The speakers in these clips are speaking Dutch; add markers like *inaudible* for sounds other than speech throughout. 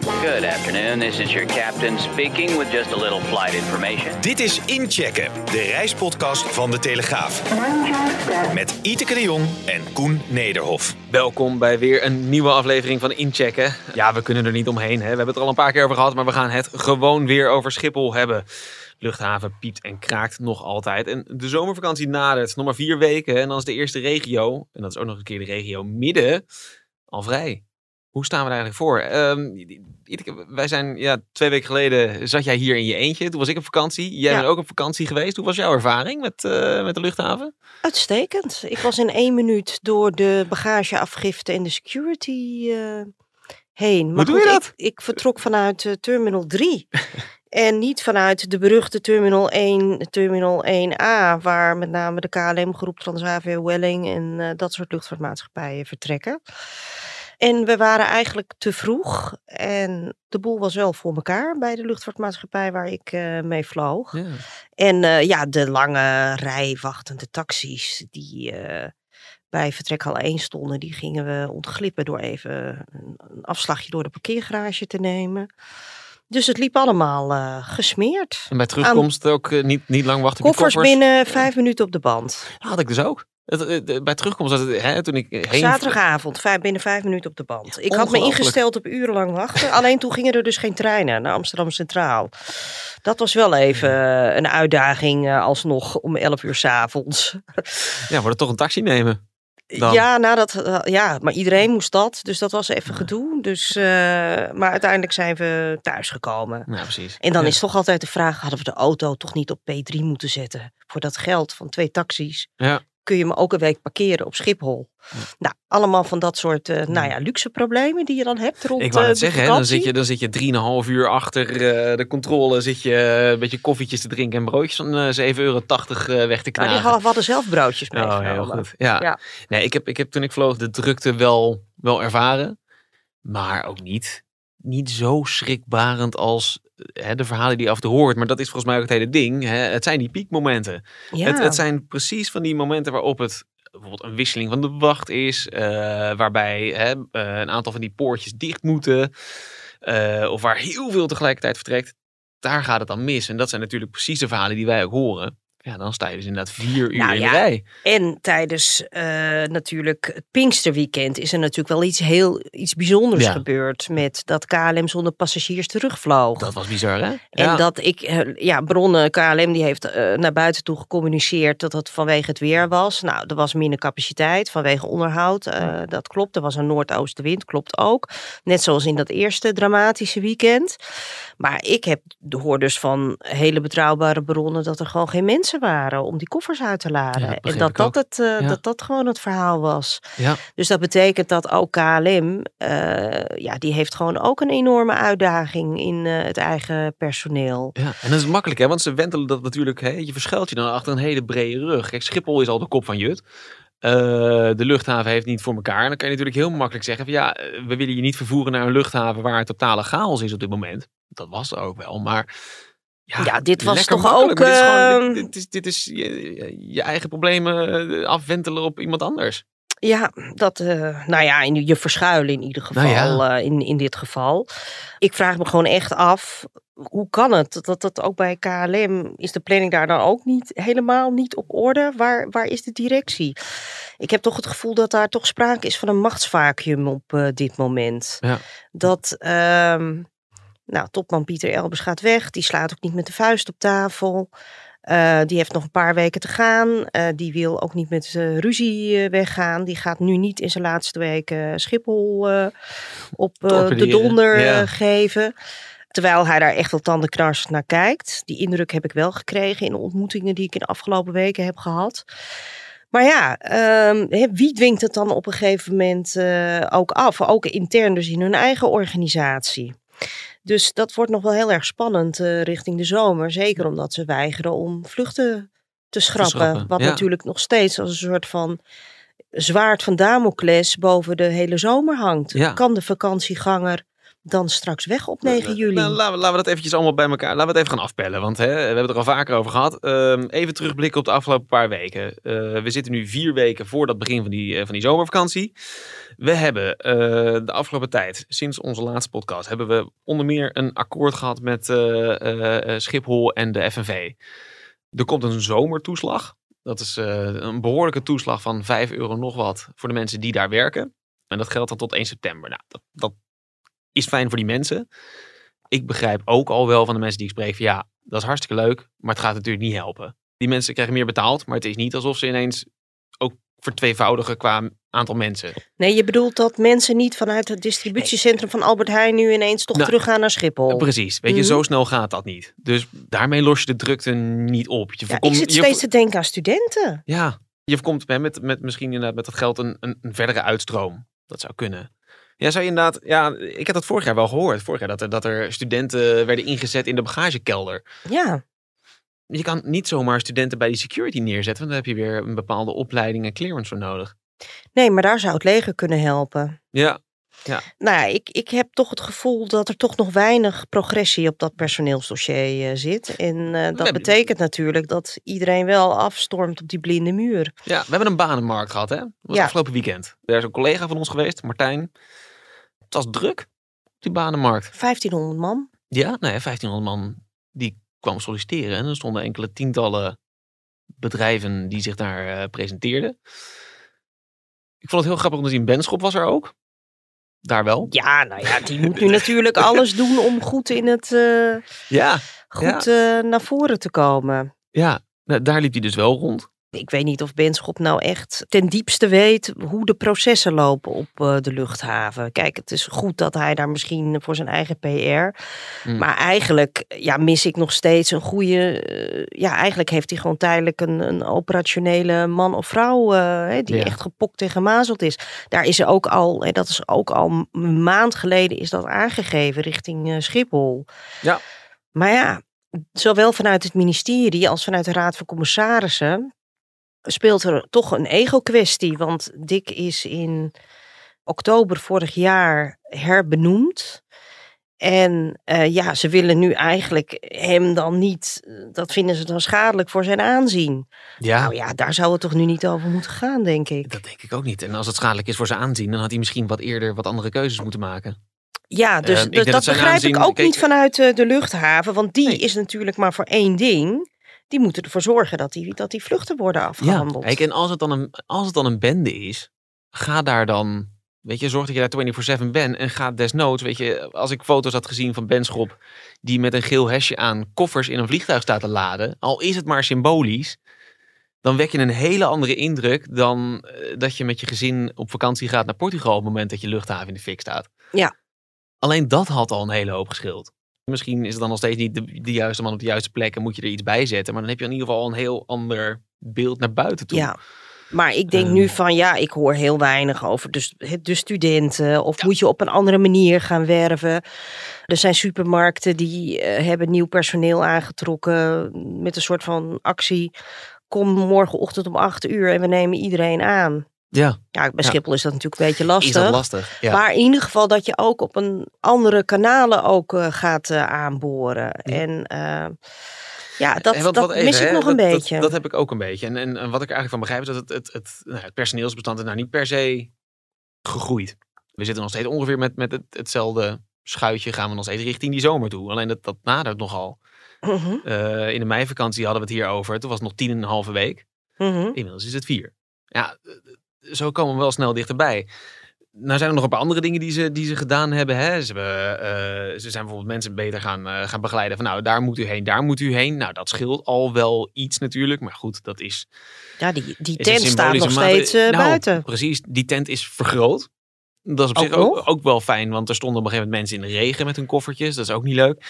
Good afternoon. This is your captain speaking with just a little flight information. Dit is Inchecken, de reispodcast van De Telegraaf. Met Iteke de Jong en Koen Nederhof. Welkom bij weer een nieuwe aflevering van Inchecken. Ja, we kunnen er niet omheen. Hè. We hebben het er al een paar keer over gehad, maar we gaan het gewoon weer over Schiphol hebben. Luchthaven piept en kraakt nog altijd. En de zomervakantie nadert. Nog maar vier weken en dan is de eerste regio, en dat is ook nog een keer de regio midden, al vrij. Hoe staan we er eigenlijk voor? Ehm, wij zijn, ja, twee weken geleden zat jij hier in je eentje. Toen was ik op vakantie. Jij Ja. bent ook op vakantie geweest. Hoe was jouw ervaring met, eh, met de luchthaven? Uitstekend. Ik was in één minuut door de bagageafgifte en de security eh, heen. Maar doe je dat? Ik, ik vertrok vanuit eh, Terminal 3. *laughs* en niet vanuit de beruchte Terminal 1, Terminal 1A, waar met name de KLM-groep Transavia Welling en dat soort luchtvaartmaatschappijen vertrekken. En we waren eigenlijk te vroeg. En de boel was wel voor elkaar bij de luchtvaartmaatschappij waar ik eh, mee vloog. Ja. En eh, ja, de lange rij wachtende taxis die eh, bij vertrekhal 1 stonden, die gingen we ontglippen door even een, afslagje door de parkeergarage te nemen. Dus het liep allemaal gesmeerd. En bij terugkomst ook niet, niet lang wachten Koffers, koffers? binnen vijf minuten op de band. Dat had ik dus ook. Eh, bij terugkomst, het, hè, toen ik heen... Zaterdagavond, vijf, binnen vijf minuten op de band. ik had me ingesteld op urenlang wachten. Alleen toen gingen er dus geen treinen naar Amsterdam Centraal. Dat was wel even eh, een uitdaging eh, alsnog om 11 uur s'avonds. Ja, het toch een taxi nemen? Dan. Ja, nou dat, ja, maar iedereen moest dat. Dus dat was even gedoe. Dus, maar uiteindelijk zijn we thuisgekomen. Ja, precies. En dan Ja. is toch altijd de vraag, hadden we de auto toch niet op P3 moeten zetten? Voor dat geld van twee taxis Ja. Kun je me ook een week parkeren op Schiphol. Nou, allemaal van dat soort, eh, nou ja, luxe problemen die je dan hebt rond Ik wou eh, net de zeggen, hè, dan zit je, dan zit je drieënhalf uur achter eh, de controle. Zit je eh, een beetje koffietjes te drinken en broodjes van eh 7,80 euro eh, weg te Maar die knagen. hadden, zelf broodjes Oh, meegenomen. heel goed. Ja. Ja. Nee, ik heb, ik heb toen ik vloog de drukte wel, wel ervaren. Maar ook niet, niet zo schrikbarend als eh, hè, de verhalen die je af en toe hoort. Maar dat is volgens mij ook het hele ding. Hè. Het zijn die piekmomenten. Ja. Het, het zijn precies van die momenten waarop het bijvoorbeeld een wisseling van de wacht is. eh, waarbij hè, eh, een aantal van die poortjes dicht moeten. eh, of waar heel veel tegelijkertijd vertrekt. Daar gaat het dan mis. En dat zijn natuurlijk precies de verhalen die wij ook horen. Ja, dan sta je dus inderdaad vier uur Nou in ja, de rij. En tijdens eh, natuurlijk het Pinksterweekend is er natuurlijk wel iets heel iets bijzonders Ja. gebeurd met dat KLM zonder passagiers terugvloog. Dat was bizar, hè? En Ja. dat ik, eh, ja, bronnen, KLM die heeft eh, naar buiten toe gecommuniceerd dat het vanwege het weer was. Nou, er was minder capaciteit vanwege onderhoud. dat klopt. Er was een noordoostenwind, klopt ook. Net zoals in dat eerste dramatische weekend. Maar ik heb, hoor dus van hele betrouwbare bronnen dat er gewoon geen mensen waren om die koffers uit te laden. Ja, en dat dat, het, eh, Ja. dat dat gewoon het verhaal was. Ja. Dus dat betekent dat ook KLM, eh, ja, die heeft gewoon ook een enorme uitdaging in eh, het eigen personeel. Ja, en dat is makkelijk, hè? Want ze wentelen dat natuurlijk. Hè? Je verschuilt je dan achter een hele brede rug. Kijk, Schiphol is al de kop van Jut. De luchthaven heeft niet voor elkaar. En dan kan je natuurlijk heel makkelijk zeggen: van, ja, we willen je niet vervoeren naar een luchthaven waar het totale chaos is op dit moment. Dat was er ook wel, maar. Ja, dit was toch ook, Dit is, gewoon, ehm, dit, dit is, dit is je, je eigen problemen eh, afwentelen op iemand anders. Ja, dat, eh, nou ja, je verschuilen in ieder geval, Nou ja. eh, in, in dit geval. Ik vraag me gewoon echt af, hoe kan het? Dat dat ook bij KLM, is de planning daar dan ook niet helemaal niet op orde? Waar, waar is de directie? Ik heb toch het gevoel dat daar toch sprake is van een machtsvacuum op dit moment. Ja. Dat, ehm, nou, topman Pieter Elbers gaat weg, die slaat ook niet met de vuist op tafel. Eh, die heeft nog een paar weken te gaan. Eh, die wil ook niet met eh, ruzie weggaan. Die gaat nu niet in zijn laatste weken Schiphol op de donder ja. geven. Terwijl hij daar echt wel tandenknarsend naar kijkt. Die indruk heb ik wel gekregen in de ontmoetingen die ik in de afgelopen weken heb gehad. Maar ja, ehm, wie dwingt het dan op een gegeven moment ook af? Ook intern dus in hun eigen organisatie. Dus dat wordt nog wel heel erg spannend eh, richting de zomer. Zeker omdat ze weigeren om vluchten te schrappen. schrappen, wat ja. natuurlijk nog steeds als een soort van zwaard van Damocles boven de hele zomer hangt. Ja. Kan de vakantieganger dan straks weg op 9 juli? Nou, laten, we, laten we dat eventjes allemaal bij elkaar. Laten we het even gaan afpellen. Want hè, we hebben het er al vaker over gehad. Ehm, even terugblikken op de afgelopen paar weken. Eh, we zitten nu vier weken voor dat begin van die, eh, van die zomervakantie. We hebben eh, de afgelopen tijd, sinds onze laatste podcast, hebben we onder meer een akkoord gehad met Schiphol en de FNV. Er komt een zomertoeslag. Dat is een behoorlijke toeslag van 5 euro nog wat voor de mensen die daar werken. En dat geldt dan tot 1 september. Nou, dat, dat is fijn voor die mensen. Ik begrijp ook al wel van de mensen die ik spreek van ja, dat is hartstikke leuk, maar het gaat natuurlijk niet helpen. Die mensen krijgen meer betaald, maar het is niet alsof ze ineens ook vertweevoudigen qua aantal mensen. Nee, je bedoelt dat mensen niet vanuit het distributiecentrum van Albert Heijn nu ineens toch Nou, teruggaan naar Schiphol. Precies, weet je, Mhm. zo snel gaat dat niet. Dus daarmee los je de drukte niet op. Je Ja, voorkomt, ik zit je steeds te denken aan studenten. Ja, je voorkomt met, met misschien inderdaad met dat geld een, een, een verdere uitstroom. Dat zou kunnen. Ja, zou je inderdaad. Ja, ik heb dat vorig jaar wel gehoord. Vorig jaar dat er, dat er studenten werden ingezet in de bagagekelder. Ja, Je kan niet zomaar studenten bij die security neerzetten, want dan heb je weer een bepaalde opleiding en clearance voor nodig. nee, maar daar zou het leger kunnen helpen. Ja, Nou ja, ik, ik heb toch het gevoel dat er toch nog weinig progressie op dat personeelsdossier eh, zit. En eh, dat betekent natuurlijk dat iedereen wel afstormt op die blinde muur. ja, we hebben een banenmarkt gehad, hè? Was Ja. afgelopen weekend. Er is een collega van ons geweest, Martijn. Het was druk op die banenmarkt. 1500 man. Ja, nou ja, 1500 man die kwam solliciteren. En er stonden enkele tientallen bedrijven die zich daar eh, presenteerden. Ik vond het heel grappig om te zien. Benschop was er ook. Daar wel. Ja, nou ja, die moet nu natuurlijk alles doen om goed in het eh, Ja, goed eh, naar voren te komen. ja. Nou, daar liep hij dus wel rond. Ik weet niet of Benschop nou echt ten diepste weet hoe de processen lopen op eh, de luchthaven. Kijk, het is goed dat hij daar misschien voor zijn eigen PR. Mm. Maar eigenlijk ja, mis ik nog steeds een goede. eh, ja, eigenlijk heeft hij gewoon tijdelijk een, een operationele man of vrouw. eh, hè, die Ja. echt gepokt en gemazeld is. Daar is er ook al, hè, dat is ook al een maand geleden, is dat aangegeven richting Schiphol. Ja. Maar ja, zowel vanuit het ministerie als vanuit de Raad van Commissarissen speelt er toch een ego-kwestie. Want Dick is in oktober vorig jaar herbenoemd. En eh, ja, ze willen nu eigenlijk hem dan niet, eh, dat vinden ze dan schadelijk voor zijn aanzien. Ja, Nou ja, daar zou het toch nu niet over moeten gaan, denk ik. dat denk ik ook niet. En als het schadelijk is voor zijn aanzien, dan had hij misschien wat eerder wat andere keuzes moeten maken. Ja, dus, Eh, dat begrijp aanzien- ik ook kijk, niet vanuit de luchthaven. Want die Nee. is natuurlijk maar voor één ding. Die moeten ervoor zorgen dat die, dat die vluchten worden afgehandeld. Kijk, en als het, dan een, als het dan een bende is, ga daar dan, weet je, zorg dat je daar 24-7 bent en ga desnoods, weet je, als ik foto's had gezien van Benschop die met een geel hesje aan koffers in een vliegtuig staat te laden, al is het maar symbolisch, dan wek je een hele andere indruk dan eh, dat je met je gezin op vakantie gaat naar Portugal op het moment dat je luchthaven in de fik staat. Ja. Alleen dat had al een hele hoop geschild. Misschien is het dan nog steeds niet de, de juiste man op de juiste plek en moet je er iets bij zetten, maar dan heb je in ieder geval een heel ander beeld naar buiten toe. Ja. Maar ik denk Ehm. nu van ja, ik hoor heel weinig over de, st- de studenten. Of moet je op een andere manier gaan werven. Er zijn supermarkten die eh, hebben nieuw personeel aangetrokken met een soort van actie. Kom morgenochtend om acht uur en we nemen iedereen aan. Ja, Ja, bij Ja. Schiphol is dat natuurlijk een beetje lastig. is dat lastig? Ja. Maar in ieder geval dat je ook op een andere kanalen ook eh, gaat eh, aanboren. En eh, ja, dat, dat wat even, mis ik nog een dat- dat- beetje. Dat, heb ik ook een beetje. En, en, en wat ik eigenlijk van begrijp is dat het, het, het, nou, het personeelsbestand is nou niet per se gegroeid. We zitten nog steeds ongeveer met, met het, hetzelfde schuitje gaan we nog steeds richting die zomer toe. Alleen dat, dat nadert nogal. Mhm, in de meivakantie hadden we het hier over. Toen was het nog tien en een halve week. mhm. Inmiddels is het vier. Ja, zo komen we wel snel dichterbij. Nou zijn er nog een paar andere dingen die ze, die ze gedaan hebben. Hè. Ze, hebben eh, ze zijn bijvoorbeeld mensen beter gaan, eh, gaan begeleiden. Van nou, daar moet u heen, daar moet u heen. Nou, dat scheelt al wel iets natuurlijk. Maar goed, dat is... Ja, die, die tent staat nog steeds eh, Nou, buiten. Precies, die tent is vergroot. Dat is op Ook zich ook, ook wel fijn, want er stonden op een gegeven moment mensen in de regen met hun koffertjes. Dat is ook niet leuk.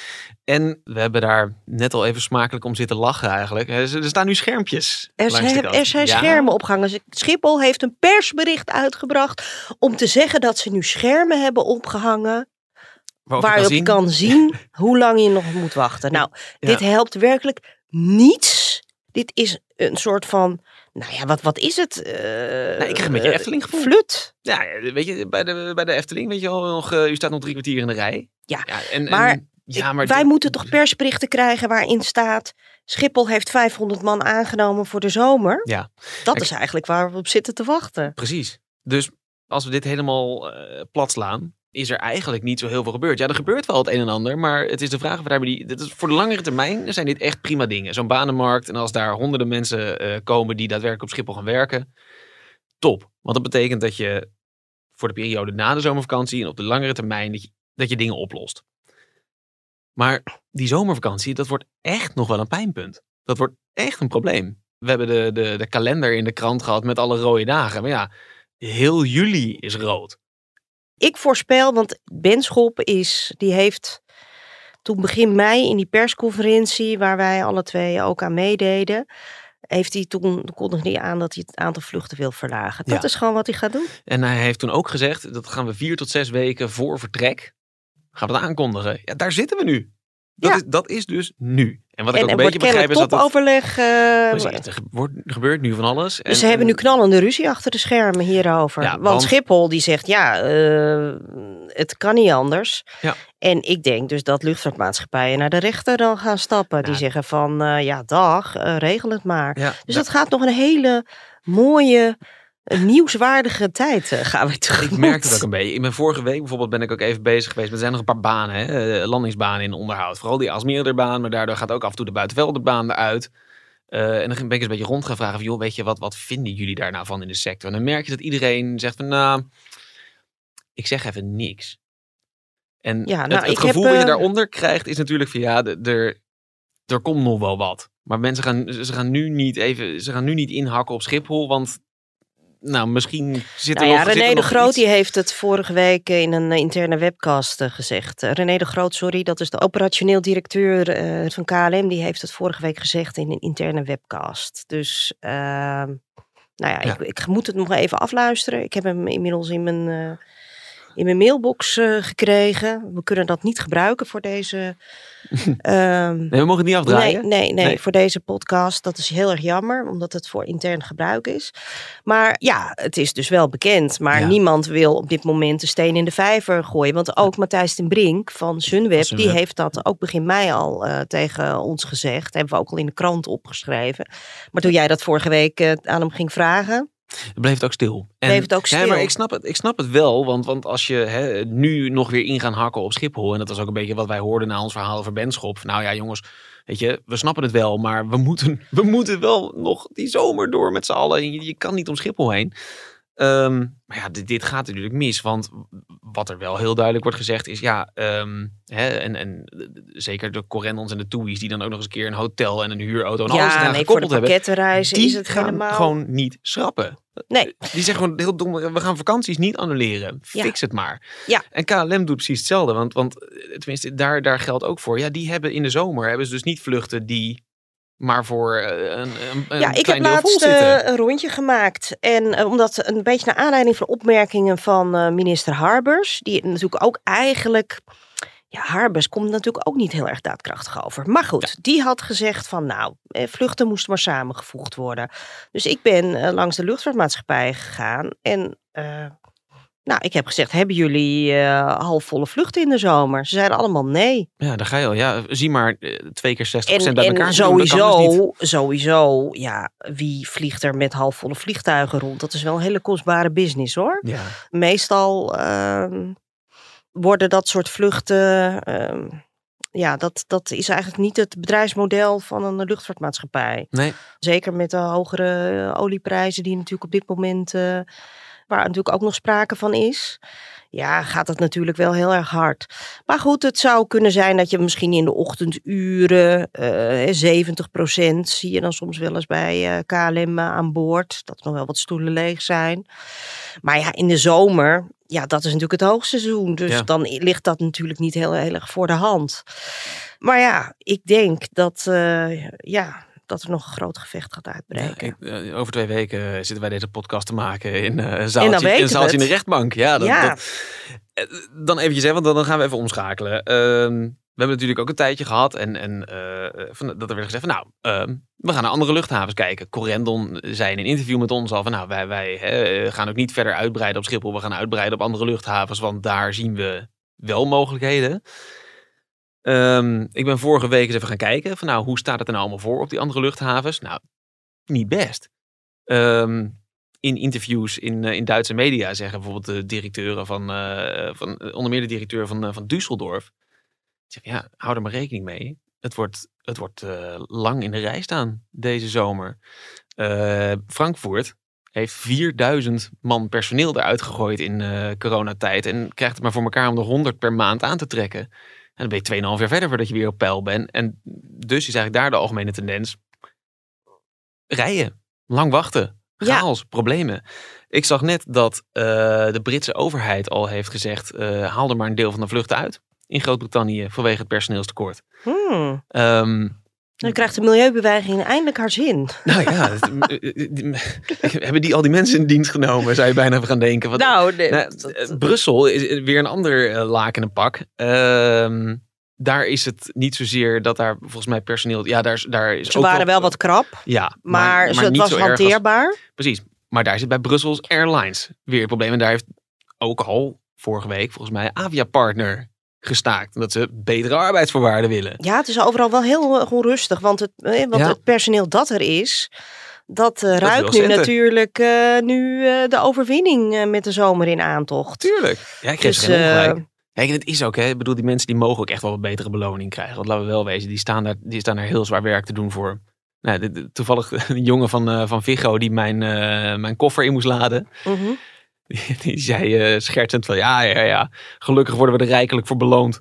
En we hebben daar net al even smakelijk om zitten lachen eigenlijk. Er staan nu schermpjes. Er zijn, er zijn Ja, schermen opgehangen. Schiphol heeft een persbericht uitgebracht om te zeggen dat ze nu schermen hebben opgehangen waarop waarop je zien- kan zien *laughs* hoe lang je nog moet wachten. Nou, Ja. dit helpt werkelijk niets. Dit is een soort van, nou ja, wat, wat is het? Eh, Nou, ik krijg een beetje eh, Efteling gevoel. Flut. Ja, weet je, bij de, bij de Efteling, weet je al, nog, eh, u staat nog drie kwartier in de rij. Ja, en, maar en- ja, maar Wij dit- moeten toch persberichten krijgen waarin staat... Schiphol heeft 500 man aangenomen voor de zomer. Ja, Dat Ik- is eigenlijk waar we op zitten te wachten. precies. Dus als we dit helemaal eh plat slaan, is er eigenlijk niet zo heel veel gebeurd. Ja, er gebeurt wel het een en ander, maar het is de vraag of daarmee die... Is, voor de langere termijn zijn dit echt prima dingen. Zo'n banenmarkt en als daar honderden mensen eh, komen die daadwerkelijk op Schiphol gaan werken, top. Want dat betekent dat je voor de periode na de zomervakantie en op de langere termijn dat je, dat je dingen oplost. Maar die zomervakantie, dat wordt echt nog wel een pijnpunt. Dat wordt echt een probleem. We hebben de, de, de kalender in de krant gehad met alle rode dagen. Maar ja, heel juli is rood. Ik voorspel, want Benschop is, die heeft toen begin mei in die persconferentie, waar wij alle twee ook aan meededen, heeft hij toen kondigde hij aan dat hij het aantal vluchten wil verlagen. Dat Ja. is gewoon wat hij gaat doen. En hij heeft toen ook gezegd, dat gaan we vier tot zes weken voor vertrek, gaan we aankondigen. Ja, daar zitten we nu. Dat, Ja. is, dat is dus nu. En wat ik En ook een beetje begrijp is dat het... topoverleg. eh, Precies, er gebeurt nu van alles. Dus ze hebben nu knallende ruzie achter de schermen hierover. Ja, want, want- Schiphol die zegt ja, eh, het kan niet anders. Ja. En ik denk dus dat luchtvaartmaatschappijen naar de rechter dan gaan stappen. Die zeggen van eh, ja dag, eh, regel het maar. Dus da- dat gaat nog een hele mooie, eh, nieuwswaardige tijd eh, gaan we tegemoet. Ik merk het ook een beetje. In mijn vorige week bijvoorbeeld ben ik ook even bezig geweest. Er zijn nog een paar banen, hè, eh, landingsbanen in onderhoud. Vooral die Alsmeerderbaan, maar daardoor gaat ook af en toe de buitenvelderbaan eruit. Eh, en dan ben ik eens een beetje rond gaan vragen van, joh, weet je, wat, wat vinden jullie daar nou van in de sector? En dan merk je dat iedereen zegt van, nou, ik zeg even niks. En Ja, het, nou, het gevoel heb, dat je daaronder krijgt is natuurlijk van, ja, er, er komt nog wel wat. Maar mensen gaan, ze gaan nu niet even, ze gaan nu niet inhakken op Schiphol, want nou, misschien zit er Nou ja, nog er René de nog Groot iets- die heeft het vorige week in een eh, interne webcast eh, gezegd. Eh, René de Groot, sorry, dat is de operationeel directeur van KLM. Die heeft het vorige week gezegd in een interne webcast. Dus, ehm, nou ja, Ja. Ik, ik moet het nog even afluisteren. Ik heb hem inmiddels in mijn, in mijn mailbox eh, gekregen. We kunnen dat niet gebruiken voor deze... *laughs* ehm, Nee, we mogen het niet afdraaien. Nee, nee, nee, Nee. voor deze podcast. Dat is heel erg jammer, omdat het voor intern gebruik is. Maar ja, het is dus wel bekend. Maar Ja. niemand wil op dit moment de steen in de vijver gooien. Want ook Matthijs ten Brink van Sunweb, Van Sunweb. die heeft dat ook begin mei al eh, tegen ons gezegd. Hebben we ook al in de krant opgeschreven. Maar toen jij dat vorige week eh, aan hem ging vragen, Dan bleef het ook stil. En, Bleef het ook Ja, stil. maar ik snap het, ik snap het wel. Want, want als je hè, nu nog weer in gaan hakken op Schiphol. En dat was ook een beetje wat wij hoorden na ons verhaal over Benschop. Nou ja, jongens. Weet je, we snappen het wel. Maar we moeten, *laughs* we moeten wel nog die zomer door met z'n allen. En Je, je kan niet om Schiphol heen. Ehm, maar ja, dit, dit gaat natuurlijk mis. Want wat er wel heel duidelijk wordt gezegd is... Ja, ehm, hè, en, en zeker de Corendons en de Toei's... die dan ook nog eens een keer een hotel en een huurauto... en alles ja, eraan nee, voor de gekoppeld hebben... Die is het gaan helemaal... gewoon niet schrappen. Nee. Die zeggen gewoon heel dom, we gaan vakanties niet annuleren. Ja. Fix het maar. Ja. En KLM doet precies hetzelfde. Want, want eh, tenminste, daar, daar geldt ook voor. Ja, die hebben in de zomer hebben ze dus niet vluchten die maar voor eh, een, een, een Ja, ik heb laatst eh, een rondje gemaakt. En eh, omdat een beetje naar aanleiding van opmerkingen van minister Harbers, die natuurlijk ook eigenlijk. Ja, Harbers komt natuurlijk ook niet heel erg daadkrachtig over. Maar goed, die had gezegd van nou, vluchten moesten maar samengevoegd worden. Dus ik ben langs de luchtvaartmaatschappij gegaan en nou, ik heb gezegd, hebben jullie eh, halfvolle vluchten in de zomer? Ze zeiden allemaal nee. Ja, daar ga je al. Ja, zie maar eh, twee keer 60% En, bij en elkaar. kan dus sowieso, sowieso, ja, wie vliegt er met halfvolle vliegtuigen rond? Dat is wel een hele kostbare business hoor. Ja, Meestal ehm, worden dat soort vluchten, ehm, ja, dat, dat is eigenlijk niet het bedrijfsmodel van een luchtvaartmaatschappij. nee. Zeker met de hogere olieprijzen die natuurlijk op dit moment, eh, waar natuurlijk ook nog sprake van is. Ja, gaat het natuurlijk wel heel erg hard. Maar goed, het zou kunnen zijn dat je misschien in de ochtenduren, eh 70% zie je dan soms wel eens bij eh, KLM aan boord. Dat er nog wel wat stoelen leeg zijn. Maar ja, in de zomer, ja, dat is natuurlijk het hoogseizoen. Dus Ja. dan ligt dat natuurlijk niet heel, heel erg voor de hand. Maar ja, ik denk dat, eh, ja, dat er nog een groot gevecht gaat uitbreken. Ja, eh, over twee weken zitten wij deze podcast te maken in eh, een zaaltje, in, een we zaaltje in de rechtbank. Ja, dat, Ja. dat- eh, dan eventjes, hè, want dan gaan we even omschakelen. Ehm, we hebben natuurlijk ook een tijdje gehad en, en eh, van, dat er werd gezegd van nou, ehm, we gaan naar andere luchthavens kijken. Corendon zei in een interview met ons al van nou, wij, wij hè, gaan ook niet verder uitbreiden op Schiphol. We gaan uitbreiden op andere luchthavens, want daar zien we wel mogelijkheden. Ehm, ik ben vorige week eens even gaan kijken van nou, hoe staat het er nou allemaal voor op die andere luchthavens? Nou, niet best. Ehm, in interviews in, eh, in Duitse media zeggen bijvoorbeeld de directeuren van, eh, van eh, onder meer de directeur van, van Düsseldorf. Zeggen, ja, hou er maar rekening mee. Het wordt, het wordt lang in de rij staan deze zomer. Frankfurt heeft 4000 man personeel eruit gegooid in coronatijd. En krijgt het maar voor elkaar om de 100 per maand aan te trekken. En dan ben je 2,5 jaar verder voordat je weer op peil bent. En dus is eigenlijk daar de algemene tendens. Rijden, lang wachten, Ja. chaos, problemen. Ik zag net dat eh, de Britse overheid al heeft gezegd... eh, haal er maar een deel van de vluchten uit in Groot-Brittannië vanwege het personeelstekort. Hmm. Ehm, Dan krijgt de milieubeweging eindelijk haar zin. nou ja, eh, die- *laughs* hebben die al die mensen in dienst genomen, zou je bijna gaan denken. Nou, nou, dat- eh, Brussel is weer een ander eh, laken en pak. Ehm, daar is het niet zozeer dat daar volgens mij personeel... Ja, daar, is- daar is ze ook waren wel wat krap, Ja, maar, het was als- hanteerbaar. Precies. Maar daar zit bij Brussels Airlines weer een probleem. En daar heeft ook al vorige week volgens mij Aviapartner gestaakt. Omdat ze betere arbeidsvoorwaarden willen. Ja, het is overal wel heel eh, onrustig, want het, eh, want Ja. het personeel dat er is, dat eh, ruikt nu natuurlijk eh, nu eh, de overwinning eh, met de zomer in aantocht. Tuurlijk. Ja, ik geef Dus, geen. Kijk, en het is ook, hè. Ik bedoel, die mensen die mogen ook echt wel een betere beloning krijgen. Want laten we wel wezen, die staan daar, die staan daar heel zwaar werk te doen voor. Nou, de- de- toevallig *laughs* een jongen van, eh, van Vigo die mijn, eh, mijn koffer in moest laden. Mhm. *laughs* die zei eh, schertsend van, ja, ja, ja, gelukkig worden we er rijkelijk voor beloond.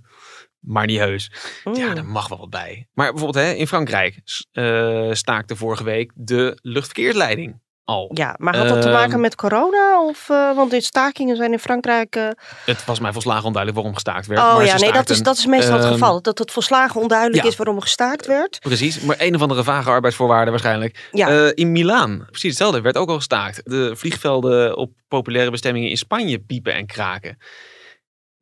Maar niet heus. Ja, Mm. daar mag wel wat bij. Maar bijvoorbeeld hè, in Frankrijk eh, staakte vorige week de luchtverkeersleiding al. Ja, maar had dat te Ehm, maken met corona? Of, eh, want in stakingen zijn in Frankrijk... eh, Het was mij volslagen onduidelijk waarom gestaakt werd. oh maar ja, nee, dat is, dat is meestal het ehm, geval. Dat het volslagen onduidelijk ja. is waarom er gestaakt werd. Precies, maar een of andere vage arbeidsvoorwaarden waarschijnlijk. Ja. Eh, in Milaan, precies hetzelfde, werd ook al gestaakt. De vliegvelden op populaire bestemmingen in Spanje piepen en kraken.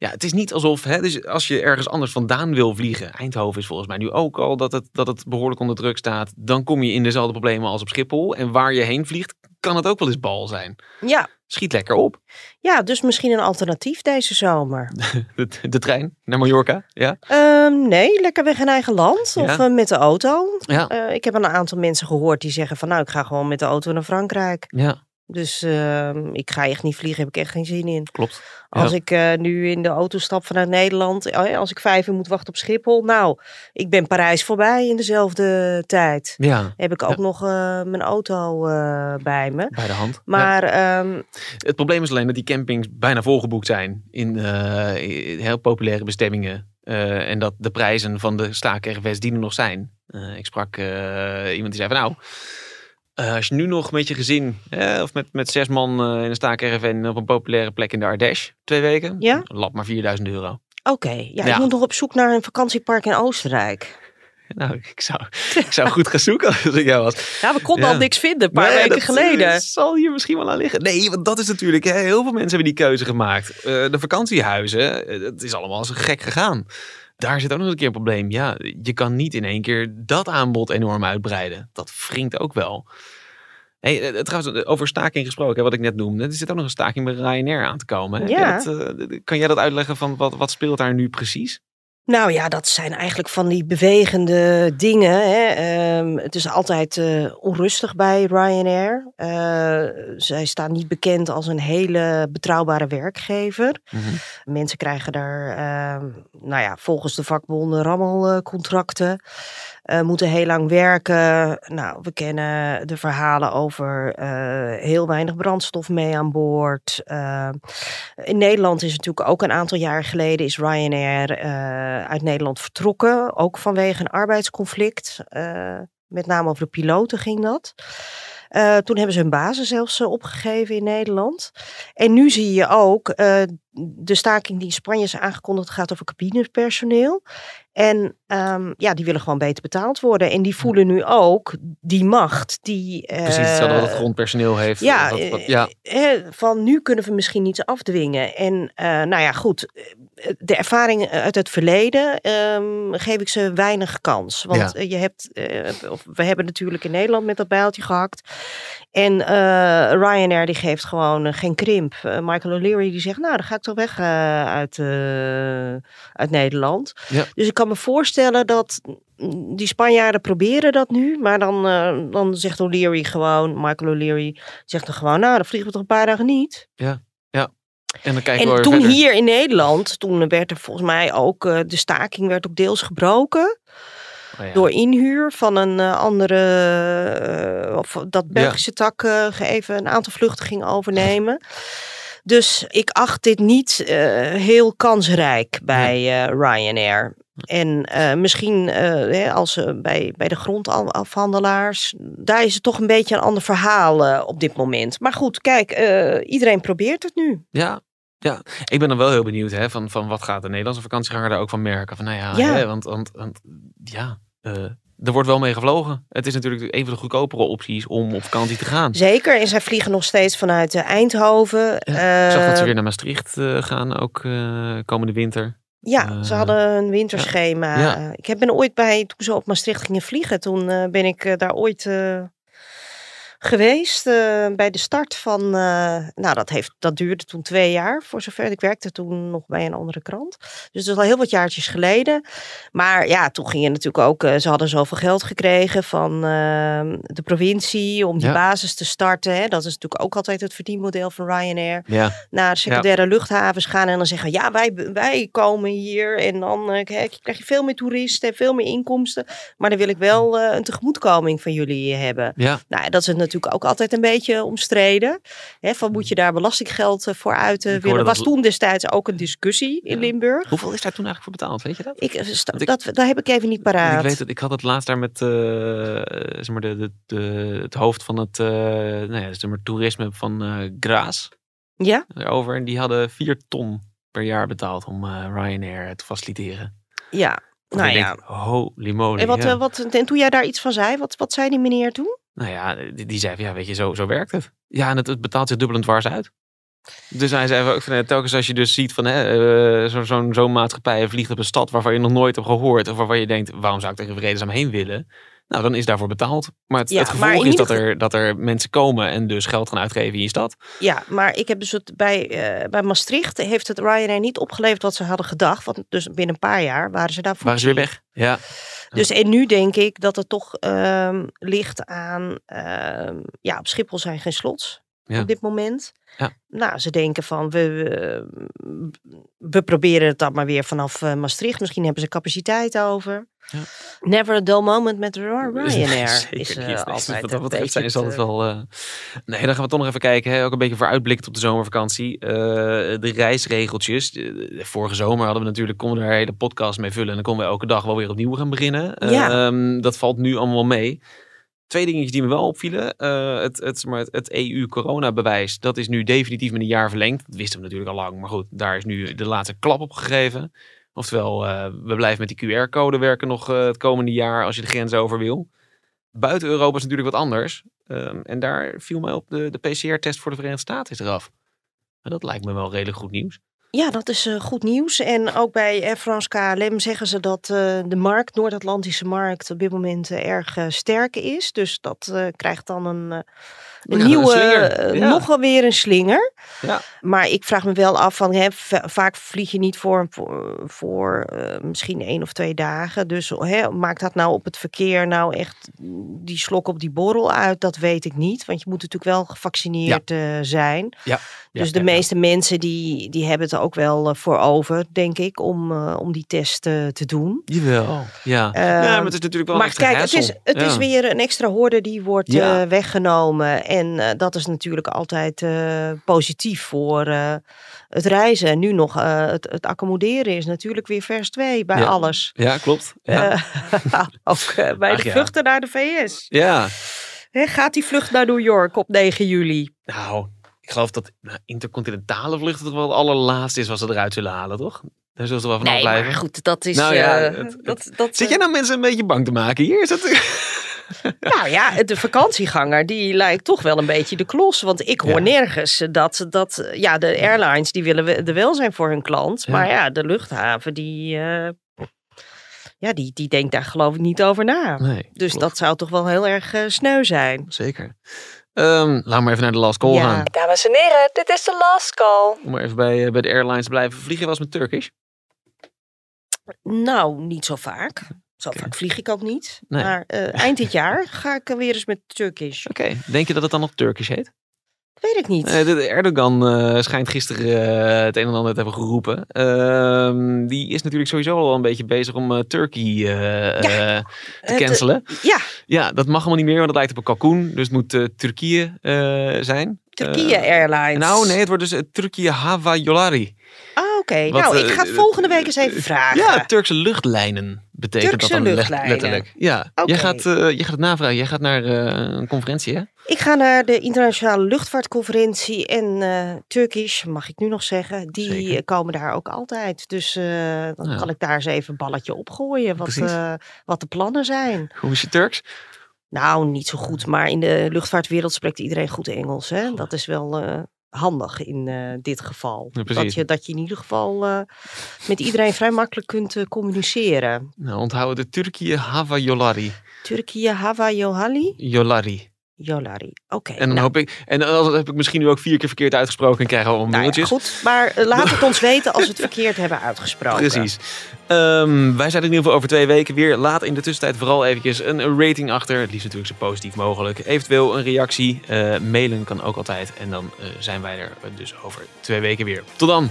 Ja, het is niet alsof, hè, dus als je ergens anders vandaan wil vliegen, Eindhoven is volgens mij nu ook al dat het, dat het behoorlijk onder druk staat, dan kom je in dezelfde problemen als op Schiphol. En waar je heen vliegt, kan het ook wel eens bal zijn. Ja. Schiet lekker op. ja, dus misschien een alternatief deze zomer. *laughs* De, de trein naar Mallorca, ja. Ehm, nee, lekker weg in eigen land of Ja. eh, met de auto. Ja, Eh, ik heb een aantal mensen gehoord die zeggen van nou, ik ga gewoon met de auto naar Frankrijk. ja Dus ehm, ik ga echt niet vliegen, heb ik echt geen zin in. klopt. Als Ja. ik eh, nu in de auto stap vanuit Nederland, eh, als ik vijf uur moet wachten op Schiphol, nou, ik ben Parijs voorbij in dezelfde tijd. Ja, Heb ik ook nog eh, mijn auto eh, bij me. bij de hand. Ja. Maar ehm, Het probleem is alleen dat die campings bijna volgeboekt zijn in, in heel populaire bestemmingen. En dat de prijzen van de staak-RVS die er nog zijn. Ik sprak iemand die zei van nou, eh, als je nu nog met je gezin eh, of met, met zes man eh, in een staak-RV op een populaire plek in de Ardèche, twee weken, Ja? lap maar 4000 euro. oké, ja, Ja. ik moet nog op zoek naar een vakantiepark in Oostenrijk. *laughs* Nou, ik zou, ik zou goed gaan zoeken als ik jou was. Ja, we konden Ja. al niks vinden, een paar Nee, weken dat, geleden. eh, zal hier misschien wel aan liggen. Nee, want dat is natuurlijk, hè, heel veel mensen hebben die keuze gemaakt. Eh, de vakantiehuizen, eh, het is allemaal een gek gegaan. Daar zit ook nog een keer een probleem. Ja, je kan niet in één keer dat aanbod enorm uitbreiden. Dat wringt ook wel. Hey, eh, trouwens, eh, over staking gesproken, hè, wat ik net noemde. Er zit ook nog een staking bij Ryanair aan te komen. Ja. dat, eh, kan jij dat uitleggen van wat, wat speelt daar nu precies? Nou ja, dat zijn eigenlijk van die bewegende dingen. Hè. Ehm, het is altijd eh, onrustig bij Ryanair. Eh, zij staan niet bekend als een hele betrouwbare werkgever. Mensen krijgen daar, ehm, nou ja, volgens de vakbonden rammelcontracten. eh, moeten heel lang werken. Nou, we kennen de verhalen over heel weinig brandstof mee aan boord. Eh, in Nederland is natuurlijk ook een aantal jaar geleden is Ryanair uit Nederland vertrokken. Ook vanwege een arbeidsconflict. Eh, met name over de piloten ging dat. Eh, toen hebben ze hun basis zelfs eh, opgegeven in Nederland. En nu zie je ook eh, de staking die in Spanje is aangekondigd gaat over cabinepersoneel. En ehm, ja, die willen gewoon beter betaald worden. En die voelen nu ook die macht die... Precies hetzelfde wat het eh, grondpersoneel heeft. ja, wat- eh, ja. eh, van nu kunnen we misschien iets afdwingen. En eh, nou ja, goed. eh, De ervaring uit het verleden ehm, geef ik ze weinig kans. Want Ja. eh, je hebt, eh, of we hebben natuurlijk in Nederland met dat bijltje gehakt. En eh, Ryanair die geeft gewoon eh, geen krimp. Eh, Michael O'Leary die zegt, nou dan ga ik toch weg uit, uit Nederland. Ja. Dus ik kan me voorstellen dat mm, die Spanjaarden proberen dat nu. Maar dan, dan zegt O'Leary gewoon, Michael O'Leary zegt dan gewoon, nou dan vliegen we toch een paar dagen niet. En dan kijken we En toen verder. hier in Nederland, toen werd er volgens mij ook, de staking werd ook deels gebroken. Oh ja. Door inhuur van een eh, andere, eh, of dat Belgische tak eh, even een aantal vluchten ging overnemen. Dus ik acht dit niet heel kansrijk bij Ryanair. En misschien hè, als bij, bij de grondafhandelaars, daar is het toch een beetje een ander verhaal op dit moment. Maar goed, kijk, iedereen probeert het nu. Ja, ja, ik ben dan wel heel benieuwd hè, van, van wat gaat de Nederlandse vakantieganger daar ook van merken. Van, nou ja, Ja. Hè, want, want, want ja, eh, er wordt wel mee gevlogen. Het is natuurlijk een van de goedkopere opties om op vakantie te gaan. Zeker, en zij vliegen nog steeds vanuit eh, Eindhoven. Ik zag dat ze Eh, weer naar Maastricht eh, gaan, ook eh, komende winter. Ja, ze Eh, hadden een winterschema. ja. Eh, Ik heb- ben ooit bij, toen ze op Maastricht gingen vliegen, toen eh, ben ik eh, daar ooit eh, geweest eh, bij de start van, eh, nou dat, heeft, dat duurde toen twee jaar voor zover. Ik werkte toen nog bij een andere krant. Dus dat is al heel wat jaartjes geleden. Maar ja, toen ging je natuurlijk ook, eh, ze hadden zoveel geld gekregen van eh, de provincie om die Ja. basis te starten. Hè. Dat is natuurlijk ook altijd het verdienmodel van Ryanair Ja, naar secundaire luchthavens gaan en dan zeggen ja wij, wij komen hier en dan krijg je veel meer toeristen en veel meer inkomsten, maar dan wil ik wel een tegemoetkoming van jullie hebben. ja. Nou, dat is natuurlijk ook altijd een beetje omstreden. Hè, van moet je daar belastinggeld eh, voor uit willen? Was dat- toen destijds ook een discussie in Ja. Limburg. Hoeveel is daar toen eigenlijk voor betaald, weet je dat? Ik, eh, sta- ik- dat, dat heb ik even niet paraat. Ik weet het, ik had het laatst daar met eh, zeg maar de, de, de, het hoofd van het eh, nou ja, zeg maar, toerisme van Graas Ja? erover. En die hadden vier ton per jaar betaald om Ryanair te faciliteren. Ja. Nou ja. holy moly. En, wat, ja. wat, en toen jij daar iets van zei, wat, wat zei die meneer toen? Nou ja, die, die zei van, ja, weet je, zo, zo werkt het. Ja, en het, het betaalt zich dubbel en dwars uit. Dus hij zei ook van, eh, telkens als je dus ziet van hè, eh, zo- zo'n zo'n maatschappij vliegt op een stad waarvan je nog nooit hebt gehoord. Of waarvan je denkt, waarom zou ik er in vredesnaam heen willen? Nou, dan is daarvoor betaald. Maar het, Ja, het gevolg is dat er, dat er mensen komen en dus geld gaan uitgeven in je stad. Ja, maar ik heb dus het bij, eh, bij Maastricht heeft het Ryanair niet opgeleverd wat ze hadden gedacht. Want dus binnen een paar jaar waren ze daarvoor. Waren ze weer weg? Ja. Dus en nu denk ik dat het toch ehm, ligt aan, ehm, ja, op Schiphol zijn geen slots Ja. op dit moment. Ja. Nou, ze denken van, we, we, we proberen het dan maar weer vanaf eh, Maastricht. Misschien hebben ze capaciteit over. Ja. Never a dull moment met Ryanair. *laughs* Zeker is niet. eh, Nee, altijd wat dat betreft zijn ze altijd wel... eh, Nee, dan gaan we toch nog even kijken. Hè? Ook een beetje vooruitblikkend op de zomervakantie. Eh, de reisregeltjes. Vorige zomer hadden we natuurlijk... konden we daar hele podcast mee vullen. En dan konden we elke dag wel weer opnieuw gaan beginnen. Ja. Ehm, dat valt nu allemaal mee. Twee dingetjes die me wel opvielen. Eh, het, het, maar het, EU-coronabewijs, dat is nu definitief met een jaar verlengd. Dat wisten we natuurlijk al lang. Maar goed, daar is nu de laatste klap op gegeven. Oftewel, eh, we blijven met die QR-code werken nog eh, het komende jaar als je de grens over wil. Buiten Europa is natuurlijk wat anders. Ehm, en daar viel mij op, de, de PCR-test voor de Verenigde Staten is eraf. En dat lijkt me wel redelijk goed nieuws. Ja, dat is eh, goed nieuws. En ook bij Air France KLM zeggen ze dat eh, de markt, Noord-Atlantische markt, op dit moment eh, erg sterk is. Dus dat krijgt dan een, een nieuwe, eh, Ja. nog wel weer een slinger. Ja. Maar ik vraag me wel af van, hè, va- vaak vlieg je niet voor, voor, voor eh, misschien één of twee dagen. Dus hè, maakt dat nou op het verkeer nou echt die slok op die borrel uit? Dat weet ik niet. Want je moet natuurlijk wel gevaccineerd eh, zijn. Ja. Dus de meeste mensen die, die hebben het er ook wel voor over, denk ik, om, om die test te doen. Jawel. Ja. Ehm, ja, maar het is natuurlijk wel een maar kijk, het is, het is weer een extra hoorde die wordt weggenomen. En eh, dat is natuurlijk altijd eh, positief voor eh, het reizen. En nu nog het, het accommoderen is natuurlijk weer vers 2 bij Ja. alles. Ja, klopt. Ja. *laughs* Ook bij Ach de ja. vluchten naar de VS. ja. Gaat die vlucht naar New York op 9 juli? Nou, ik geloof dat nou, intercontinentale vluchten toch wel het allerlaatste is wat ze eruit zullen halen, toch? Daar zullen ze wel van Nee, blijven. maar goed, dat is... Nou ja, het- dat, dat, Zit jij nou mensen een beetje bang te maken hier? Is dat... Nou ja, de vakantieganger die lijkt toch wel een beetje de klos. Want ik hoor Ja. nergens dat, dat ja, de airlines die willen we- er wel zijn voor hun klant. Ja. Maar ja, de luchthaven die, eh, ja, die, die denkt daar geloof ik niet over na. Nee, Dus klopt. dat zou toch wel heel erg eh, sneu zijn. Zeker. Ehm laten we maar even naar de last call Ja. gaan. Dames en heren, dit is de last call. Om maar even bij, eh, bij de airlines te blijven. Vlieg je wel eens met Turkish? Nou, niet zo vaak. Zo vaak vlieg ik ook niet. Nee. Maar eh, *laughs* eind dit jaar ga ik weer eens met Turkish. Oké. Denk je dat het dan nog Turkish heet? Weet ik niet. Eh, de Erdogan eh, schijnt gisteren eh, het een en ander te hebben geroepen. Ehm, die is natuurlijk sowieso al een beetje bezig om eh, Turkey eh, eh, te eh, cancelen. ja, Ja, dat mag allemaal niet meer, want het lijkt op een kalkoen. Dus het moet eh, Turkije eh, zijn. Turkije Eh, Airlines. nou, nee, het wordt dus uh, Turkije Hava Yolari. Ah, oké. Wat, Nou, ik eh, ga het volgende week eens even vragen. Ja, Turkse luchtlijnen betekent Turkse dat dan luchtlijnen. letterlijk. Ja, Oké. jij, gaat, eh, jij gaat het navragen. Jij gaat naar eh, een conferentie, hè? Ik ga naar de internationale luchtvaartconferentie en eh Turkish, mag ik nu nog zeggen, die Zeker. eh, komen daar ook altijd. Dus eh, dan Ja. kan ik daar eens even een balletje opgooien wat, Precies. eh, wat de plannen zijn. Hoe is je Turks? Nou, niet zo goed, maar in de luchtvaartwereld spreekt iedereen goed Engels. Hè? Dat is wel eh, handig in eh, dit geval. Ja, dat, je, dat je in ieder geval eh, met iedereen vrij makkelijk kunt eh, communiceren. Nou, onthouden de Turkije Hava Yolari. Turkije, Hava, Johali, Yolari. Jolari. Oké. En dan nou, hoop ik, en dan heb ik misschien nu ook vier keer verkeerd uitgesproken en krijgen we allemaal Nou ja, mailtjes. goed, maar eh, laat het ons weten als we het *laughs* verkeerd hebben uitgesproken. Precies. Ehm, wij zijn in ieder geval over twee weken weer. Laat in de tussentijd vooral eventjes een rating achter. Het liefst natuurlijk zo positief mogelijk. Eventueel een reactie. Eh, mailen kan ook altijd. En dan eh, zijn wij er dus over twee weken weer. Tot dan.